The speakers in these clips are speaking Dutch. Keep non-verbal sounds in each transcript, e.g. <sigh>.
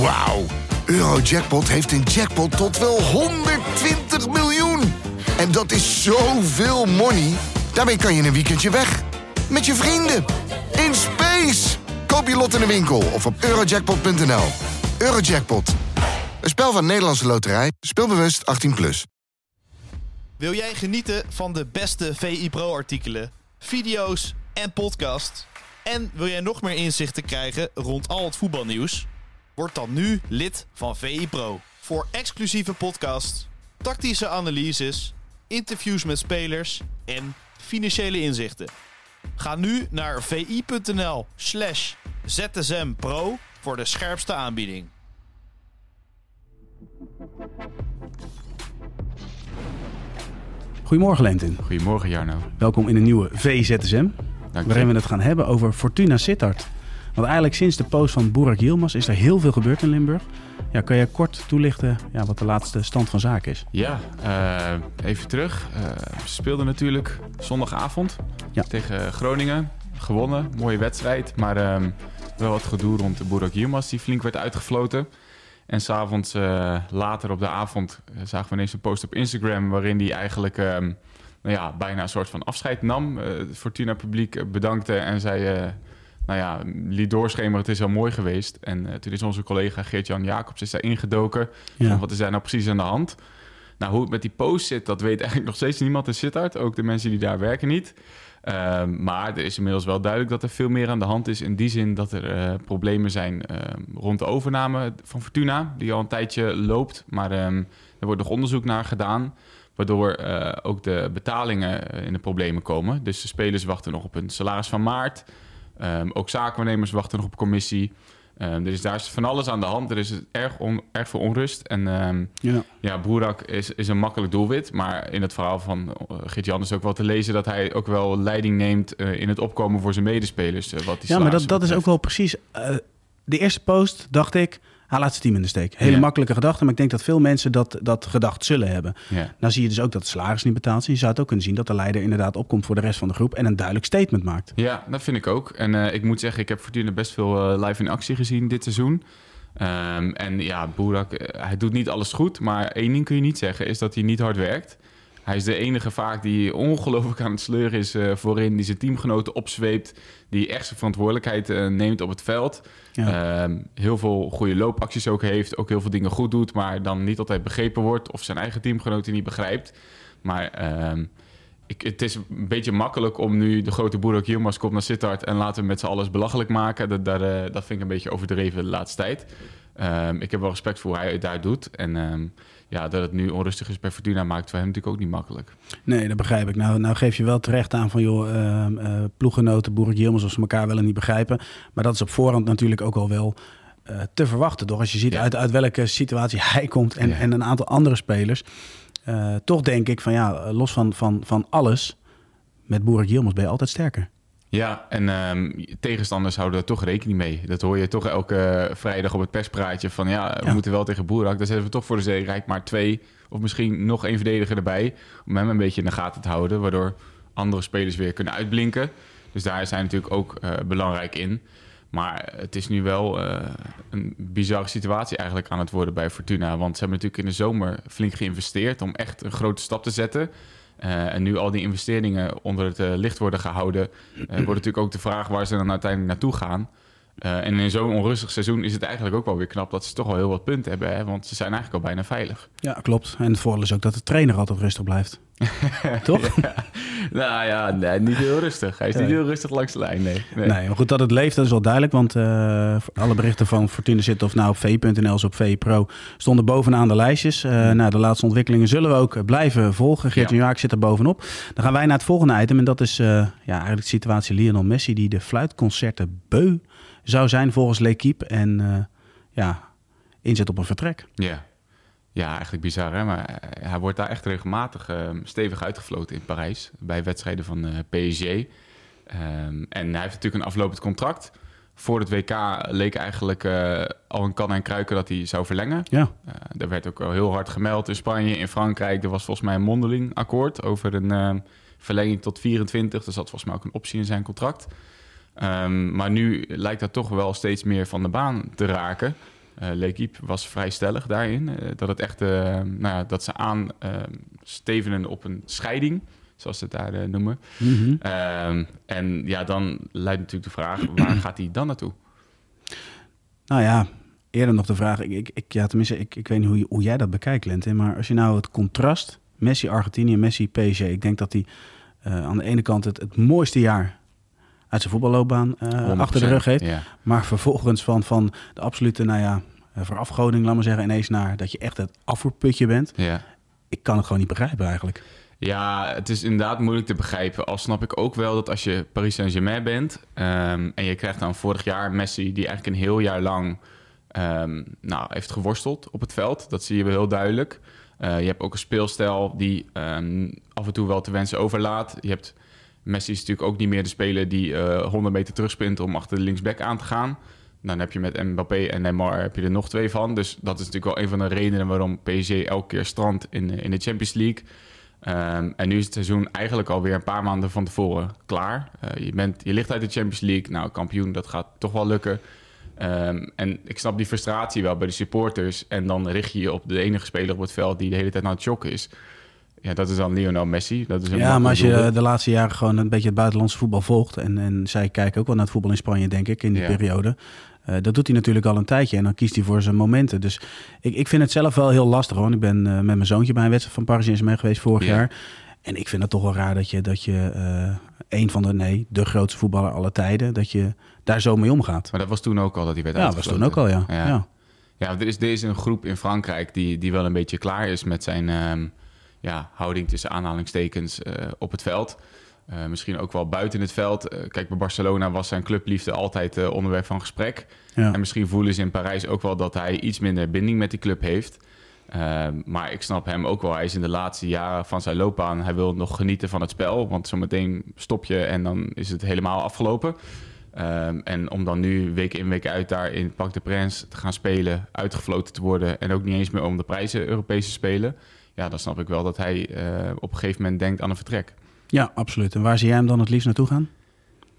Wauw. Eurojackpot heeft een jackpot tot wel 120 miljoen. En dat is zoveel money. Daarmee kan je een weekendje weg. Met je vrienden. In space. Koop je lot in de winkel of op eurojackpot.nl. Eurojackpot. Een spel van Nederlandse Loterij. Speelbewust 18+. Plus. Wil jij genieten van de beste VI Pro-artikelen, video's en podcasts? En wil jij nog meer inzichten krijgen rond al het voetbalnieuws? Word dan nu lid van VI Pro. Voor exclusieve podcasts, tactische analyses, interviews met spelers en financiële inzichten. Ga nu naar vi.nl slash zsmpro voor de scherpste aanbieding. Goedemorgen Lentin. Goedemorgen Jarno. Welkom in een nieuwe VZSM. Dank Waarin we het gaan hebben over Fortuna Sittard. Want eigenlijk sinds de post van Burak Yilmaz is er heel veel gebeurd in Limburg. Ja, kan je kort toelichten ja, wat de laatste stand van zaken is? Ja, eh, even terug. Eh, ze speelden natuurlijk zondagavond Ja. tegen Groningen. Gewonnen, mooie wedstrijd. Maar ehm, wel wat gedoe rond de Burak Yilmaz die flink werd uitgefloten. En s'avonds, eh later op de avond, eh, zagen we ineens een post op Instagram... waarin hij eigenlijk ehm, nou ja, bijna een soort van afscheid nam. Eh, het Fortuna-publiek eh, bedankte en zei... nou ja, liet doorschemeren, het is wel mooi geweest. En eh, toen is onze collega Geert-Jan Jacobs is daar ingedoken. Ja. Van, wat is daar nou precies aan de hand? Nou, hoe het met die post zit, dat weet eigenlijk nog steeds niemand in Sittard. Ook de mensen die daar werken niet. Ehm, maar er is inmiddels wel duidelijk dat er veel meer aan de hand is. In die zin dat er eh, problemen zijn ehm, rond de overname van Fortuna. Die al een tijdje loopt. Maar ehm, er wordt nog onderzoek naar gedaan. Waardoor eh, ook de betalingen in de problemen komen. Dus de spelers wachten nog op hun salaris van maart. Ehm, ook zakenwaarnemers wachten nog op commissie. Ehm, er is daar is van alles aan de hand. Er is erg, on- erg veel onrust. En ehm, Ja. ja, Boerak is, is een makkelijk doelwit. Maar in het verhaal van uh, Geert-Jan is ook wel te lezen... dat hij ook wel leiding neemt eh, in het opkomen voor zijn medespelers. eh, wat die Ja, maar dat, dat is ook wel precies... eh, de eerste post dacht ik, hij laat zijn team in de steek. Hele Ja. makkelijke gedachte, maar ik denk dat veel mensen dat, dat gedacht zullen hebben. Ja. Nou zie je dus ook dat het salaris niet betaald is. Je zou het ook kunnen zien dat de leider inderdaad opkomt voor de rest van de groep... en een duidelijk statement maakt. Ja, dat vind ik ook. En eh, ik moet zeggen, ik heb Fortuna best veel eh, live in actie gezien dit seizoen. Ehm, en ja, Boerak, eh, hij doet niet alles goed. Maar één ding kun je niet zeggen, is dat hij niet hard werkt. Hij is de enige vaak die ongelooflijk aan het sleuren is eh, voorin. Die zijn teamgenoten opzweept. Die echt zijn verantwoordelijkheid eh, neemt op het veld. Ja. Ehm, heel veel goede loopacties ook heeft. Ook heel veel dingen goed doet. Maar dan niet altijd begrepen wordt. Of zijn eigen teamgenoten niet begrijpt. Maar ehm, ik, het is een beetje makkelijk om nu de grote boer ook Yilmaz komt naar Sittard en laten we met z'n alles belachelijk maken. Dat, daar, eh, dat vind ik een beetje overdreven de laatste tijd. Ehm, ik heb wel respect voor hoe hij het daar doet. En ehm, ja, dat het nu onrustig is bij Fortuna maakt voor hem natuurlijk ook niet makkelijk. Nee, dat begrijp ik. Nou, nou geef je wel terecht aan van, joh, ehm, eh, ploeggenoten, Boerik of ze elkaar wel en niet begrijpen. Maar dat is op voorhand natuurlijk ook al wel eh, te verwachten, toch? Als je ziet Ja. uit, uit welke situatie hij komt en, Ja. en een aantal andere spelers. Eh, toch denk ik van, ja, los van, van, van alles, met Boerik Yilmaz ben je altijd sterker. Ja, en ehm, tegenstanders houden er toch rekening mee. Dat hoor je toch elke vrijdag op het perspraatje van ja, we Ja. moeten wel tegen Boerak. Dan zetten we toch voor de zekerheid maar twee of misschien nog één verdediger erbij. Om hem een beetje in de gaten te houden, waardoor andere spelers weer kunnen uitblinken. Dus daar zijn natuurlijk ook eh, belangrijk in. Maar het is nu wel eh, een bizarre situatie eigenlijk aan het worden bij Fortuna. Want ze hebben natuurlijk in de zomer flink geïnvesteerd om echt een grote stap te zetten. Eh, en nu al die investeringen onder het eh, licht worden gehouden, eh, wordt <clears throat> natuurlijk ook de vraag waar ze dan uiteindelijk naartoe gaan. En in zo'n onrustig seizoen is het eigenlijk ook wel weer knap dat ze toch wel heel wat punten hebben. Hè? Want ze zijn eigenlijk al bijna veilig. Ja, klopt. En het voordeel is ook dat de trainer altijd rustig blijft. <laughs> Toch? Ja. Nou ja, nee, niet heel rustig. Hij is niet heel rustig langs de lijn, nee. nee. Nee, maar goed, dat het leeft, dat is wel duidelijk. Want eh, alle berichten van Fortuna zitten of nou op v.nl of op V Pro stonden bovenaan de lijstjes. Eh, nou, de laatste ontwikkelingen zullen we ook blijven volgen. Geert Ja. Jaak zit er bovenop. Dan gaan wij naar het volgende item. En dat is eh, ja, eigenlijk de situatie Lionel Messi... die de fluitconcerten beu zou zijn volgens L'Equipe. En eh, ja, inzet op een vertrek. Ja. Ja, eigenlijk bizar hè. Maar eh, hij wordt daar echt regelmatig eh, stevig uitgefloten in Parijs. Bij wedstrijden van eh, PSG. Ehm, en hij heeft natuurlijk een aflopend contract. Voor het WK leek eigenlijk eh, al een kan en kruiken dat hij zou verlengen. Ja, er werd ook al heel hard gemeld in Spanje, in Frankrijk. Er was volgens mij een mondeling akkoord over een eh, verlenging tot 24. Er zat volgens mij ook een optie in zijn contract. Ehm, maar nu lijkt dat toch wel steeds meer van de baan te raken. Uh, L'Equipe was vrij stellig daarin. eh, dat het echt, eh, nou ja, dat ze aan eh, stevenen op een scheiding, zoals ze het daar noemen. Mhm. Ehm, en ja, dan luidt natuurlijk de vraag, waar gaat hij dan naartoe? Nou ja, eerder nog de vraag. Ik, ik, ik, ja, tenminste, ik, ik weet niet hoe, je- hoe jij dat bekijkt, Lente. Maar als je nou het contrast, Messi Argentinië, Messi PSG. Ik denk dat hij eh, aan de ene kant het, het mooiste jaar uit zijn voetballoopbaan eh, achter de 100%, rug heeft. Ja. Maar vervolgens van, van de absolute, nou ja, eh, verafgoding, laat maar zeggen, ineens naar dat je echt het afvoerputje bent. Ja. Ik kan het gewoon niet begrijpen eigenlijk. Ja, het is inderdaad moeilijk te begrijpen. Al snap ik ook wel dat als je Paris Saint-Germain bent... ehm, en je krijgt dan vorig jaar Messi... die eigenlijk een heel jaar lang ehm, nou, heeft geworsteld op het veld. Dat zie je wel heel duidelijk. Eh, je hebt ook een speelstijl die ehm, af en toe wel te wensen overlaat. Je hebt... Messi is natuurlijk ook niet meer de speler die eh 100 meter terugsprint... om achter de linksback aan te gaan. Dan heb je met Mbappé en Neymar heb je er nog twee van. Dus dat is natuurlijk wel een van de redenen waarom PSG elke keer strandt in, in de Champions League. Ehm, en nu is het seizoen eigenlijk alweer een paar maanden van tevoren klaar. Eh, je, bent, je ligt uit de Champions League. Nou, kampioen, dat gaat toch wel lukken. Ehm, en ik snap die frustratie wel bij de supporters. En dan richt je je op de enige speler op het veld die de hele tijd aan het shocken is. Ja, dat is dan Lionel Messi. Dat is een Ja, maar als je de laatste jaren gewoon een beetje het buitenlandse voetbal volgt. En, en zij kijken ook wel naar het voetbal in Spanje, denk ik, in die Ja. periode. Eh, dat doet hij natuurlijk al een tijdje en dan kiest hij voor zijn momenten. Dus ik, ik vind het zelf wel heel lastig. Want ik ben eh, met mijn zoontje bij een wedstrijd van Paris Saint-Germain geweest vorig Ja. jaar. En ik vind het toch wel raar dat je, dat je eh, een van de, nee, de grootste voetballer aller tijden, dat je daar zo mee omgaat. Maar dat was toen ook al dat hij werd Ja, dat was toen ook al, ja. Ja. ja. Ja, er is deze een groep in Frankrijk die, die wel een beetje klaar is met zijn ehm, ja, houding tussen aanhalingstekens eh, op het veld. Eh, misschien ook wel buiten het veld. Eh, kijk, bij Barcelona was zijn clubliefde altijd onderwerp van gesprek. Ja. En misschien voelen ze in Parijs ook wel dat hij iets minder binding met die club heeft. Ehm, maar ik snap hem ook wel. Hij is in de laatste jaren van zijn loopbaan. Hij wil nog genieten van het spel. Want zometeen stop je en dan is het helemaal afgelopen. Ehm, en om dan nu week in week uit daar in Parc de Prince te gaan spelen, uitgefloten te worden en ook niet eens meer om de prijzen Europese spelen. Ja, dan snap ik wel dat hij eh, op een gegeven moment denkt aan een vertrek. ja, absoluut. En waar zie jij hem dan het liefst naartoe gaan?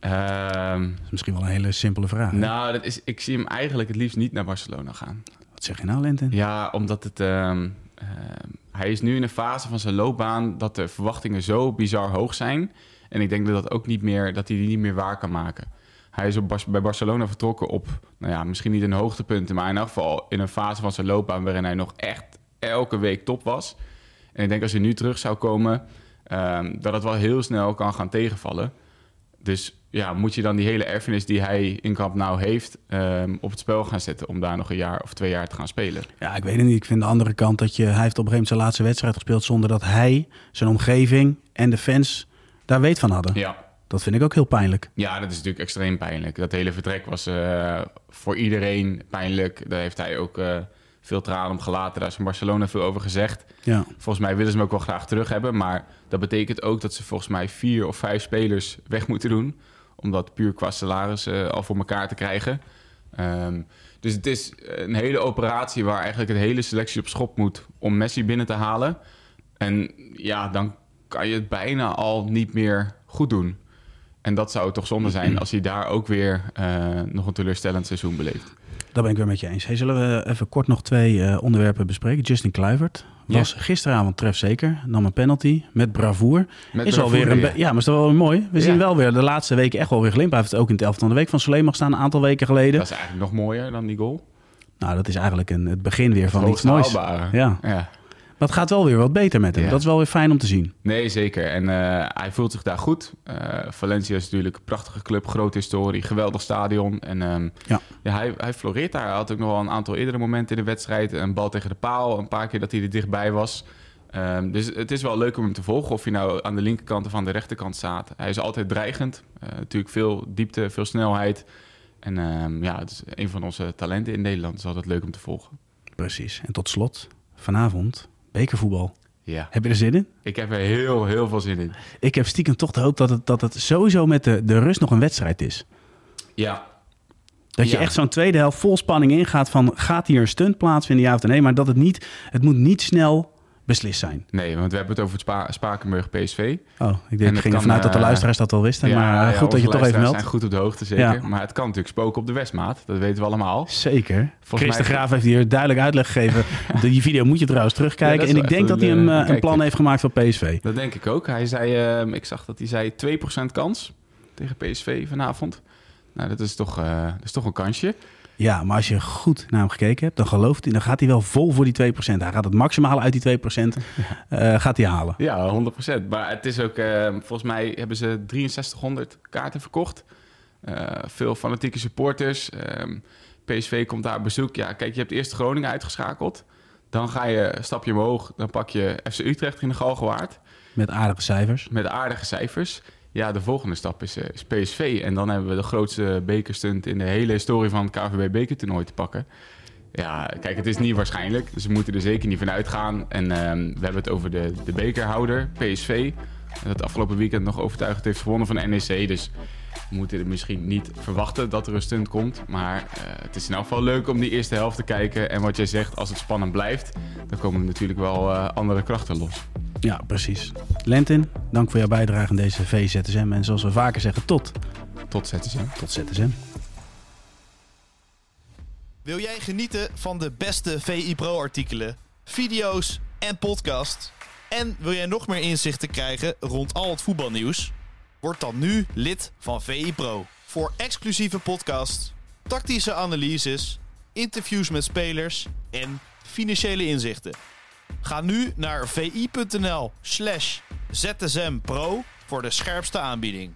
Ehm, Dat is misschien wel een hele simpele vraag. hè? nou, dat is, ik zie hem eigenlijk het liefst niet naar Barcelona gaan. Wat zeg je nou, Lente? Ja, omdat het. ehm, ehm, hij is nu in een fase van zijn loopbaan dat de verwachtingen zo bizar hoog zijn. En ik denk dat dat ook niet meer, dat hij die niet meer waar kan maken. Hij is op Bas- bij Barcelona vertrokken op, nou ja, misschien niet een hoogtepunt, maar in elk geval in een fase van zijn loopbaan waarin hij nog echt elke week top was. En ik denk als hij nu terug zou komen, ehm, dat het wel heel snel kan gaan tegenvallen. Dus ja, moet je dan die hele erfenis die hij in Camp Nou heeft ehm, op het spel gaan zetten om daar nog een jaar of twee jaar te gaan spelen? Ja, ik weet het niet. Ik vind de andere kant dat je... Hij heeft op een gegeven moment zijn laatste wedstrijd gespeeld... zonder dat hij, zijn omgeving en de fans daar weet van hadden. Ja, Dat vind ik ook heel pijnlijk. Ja, dat is natuurlijk extreem pijnlijk. Dat hele vertrek was eh, voor iedereen pijnlijk. Daar heeft hij ook eh, veel tranen om gelaten. Daar is van Barcelona veel over gezegd. Ja, Volgens mij willen ze hem ook wel graag terug hebben. Maar dat betekent ook dat ze volgens mij vier of vijf spelers weg moeten doen. Om dat puur qua salaris eh, al voor elkaar te krijgen. Ehm, dus het is een hele operatie waar eigenlijk een hele selectie op schop moet om Messi binnen te halen. En ja, dan kan je het bijna al niet meer goed doen. En dat zou toch zonde zijn als hij daar ook weer eh, nog een teleurstellend seizoen beleeft. dat ben ik weer met je eens. Hey, zullen we even kort nog twee eh, onderwerpen bespreken? Justin Kluivert was gisteravond trefzeker. Nam een penalty met bravoer. Met is bravoure, alweer een ja. ja, maar is toch wel mooi. We Ja. zien wel weer de laatste weken echt wel weer glimp. Hij heeft ook in het elftal van de week van Soleil mag staan een aantal weken geleden. Dat is eigenlijk nog mooier dan die goal. Nou, dat is eigenlijk een, het begin weer van iets moois. haalbare. Ja. ja. Maar het gaat wel weer wat beter met hem. Ja. Dat is wel weer fijn om te zien. Nee, zeker. En eh, hij voelt zich daar goed. Eh, Valencia is natuurlijk een prachtige club, grote historie, geweldig stadion. En ehm, Ja. ja, hij, hij floreert daar. Hij had ook nog wel een aantal eerdere momenten in de wedstrijd. Een bal tegen de paal, een paar keer dat hij er dichtbij was. Ehm, dus het is wel leuk om hem te volgen. Of hij nou aan de linkerkant of aan de rechterkant staat. Hij is altijd dreigend. Eh, natuurlijk veel diepte, veel snelheid. En ehm, ja, het is een van onze talenten in Nederland. Het is altijd leuk om te volgen. Precies. En tot slot, vanavond, bekervoetbal. Ja, Heb je er zin in? ik heb er heel, heel veel zin in. Ik heb stiekem toch de hoop dat het, dat het sowieso met de, de rust nog een wedstrijd is. Ja, Dat je Ja. echt zo'n tweede helft vol spanning ingaat van... gaat hier een stunt plaatsvinden, ja of nee? Maar dat het niet... Het moet niet snel beslist zijn. Nee, want we hebben het over het Spa Spakenburg PSV. Oh, ik, En denk, ik ging ervan uit dat de eh, luisteraars dat al wisten. maar ja, eh, goed dat je toch even meldt. zijn goed op de hoogte, zeker. Ja. Maar het kan natuurlijk spoken op de Westmaat. Dat weten we allemaal. Zeker. Chris mij- de Graaf heeft hier duidelijk uitleg gegeven. <laughs> Die video moet je trouwens terugkijken. en ik denk dat hij een, een, eh, een plan heeft gemaakt voor PSV. Dat denk ik ook. Hij zei, ehm, ik zag dat hij zei 2% kans tegen PSV vanavond. Nou, dat is toch, dat is toch een kansje. Ja, maar als je goed naar hem gekeken hebt, dan gelooft hij, dan gaat hij wel vol voor die 2%. Hij gaat het maximale uit die 2% <laughs> eh gaat hij halen. Ja, 100%. Maar het is ook, ehm, volgens mij hebben ze 6300 kaarten verkocht. Eh, veel fanatieke supporters. Ehm, PSV komt daar op bezoek. Ja, kijk, je hebt eerst Groningen uitgeschakeld. Dan ga je een stapje omhoog. Dan pak je FC Utrecht in de Galgenwaard. Met aardige cijfers. Met aardige cijfers. Ja, de volgende stap is, eh, PSV. En dan hebben we de grootste bekerstunt in de hele historie van het KVB bekertoernooi te pakken. Ja, kijk, het is niet waarschijnlijk. Dus we moeten er zeker niet van uitgaan. En ehm, we hebben het over de, de bekerhouder, PSV. Dat afgelopen weekend nog overtuigend heeft gewonnen van NEC. Dus we moeten er misschien niet verwachten dat er een stunt komt. Maar eh, het is in elk geval leuk om die eerste helft te kijken. En wat jij zegt, als het spannend blijft, dan komen er natuurlijk wel eh, andere krachten los. Ja, precies. Lentin, dank voor jouw bijdrage aan deze VZSM. En zoals we vaker zeggen, tot, Tot ZSM. tot ZSM. Wil jij genieten van de beste VI Pro artikelen, video's en podcast? En wil jij nog meer inzichten krijgen rond al het voetbalnieuws? Word dan nu lid van VI Pro. Voor exclusieve podcasts, tactische analyses, interviews met spelers en financiële inzichten. Ga nu naar vi.nl slash zsmpro voor de scherpste aanbieding.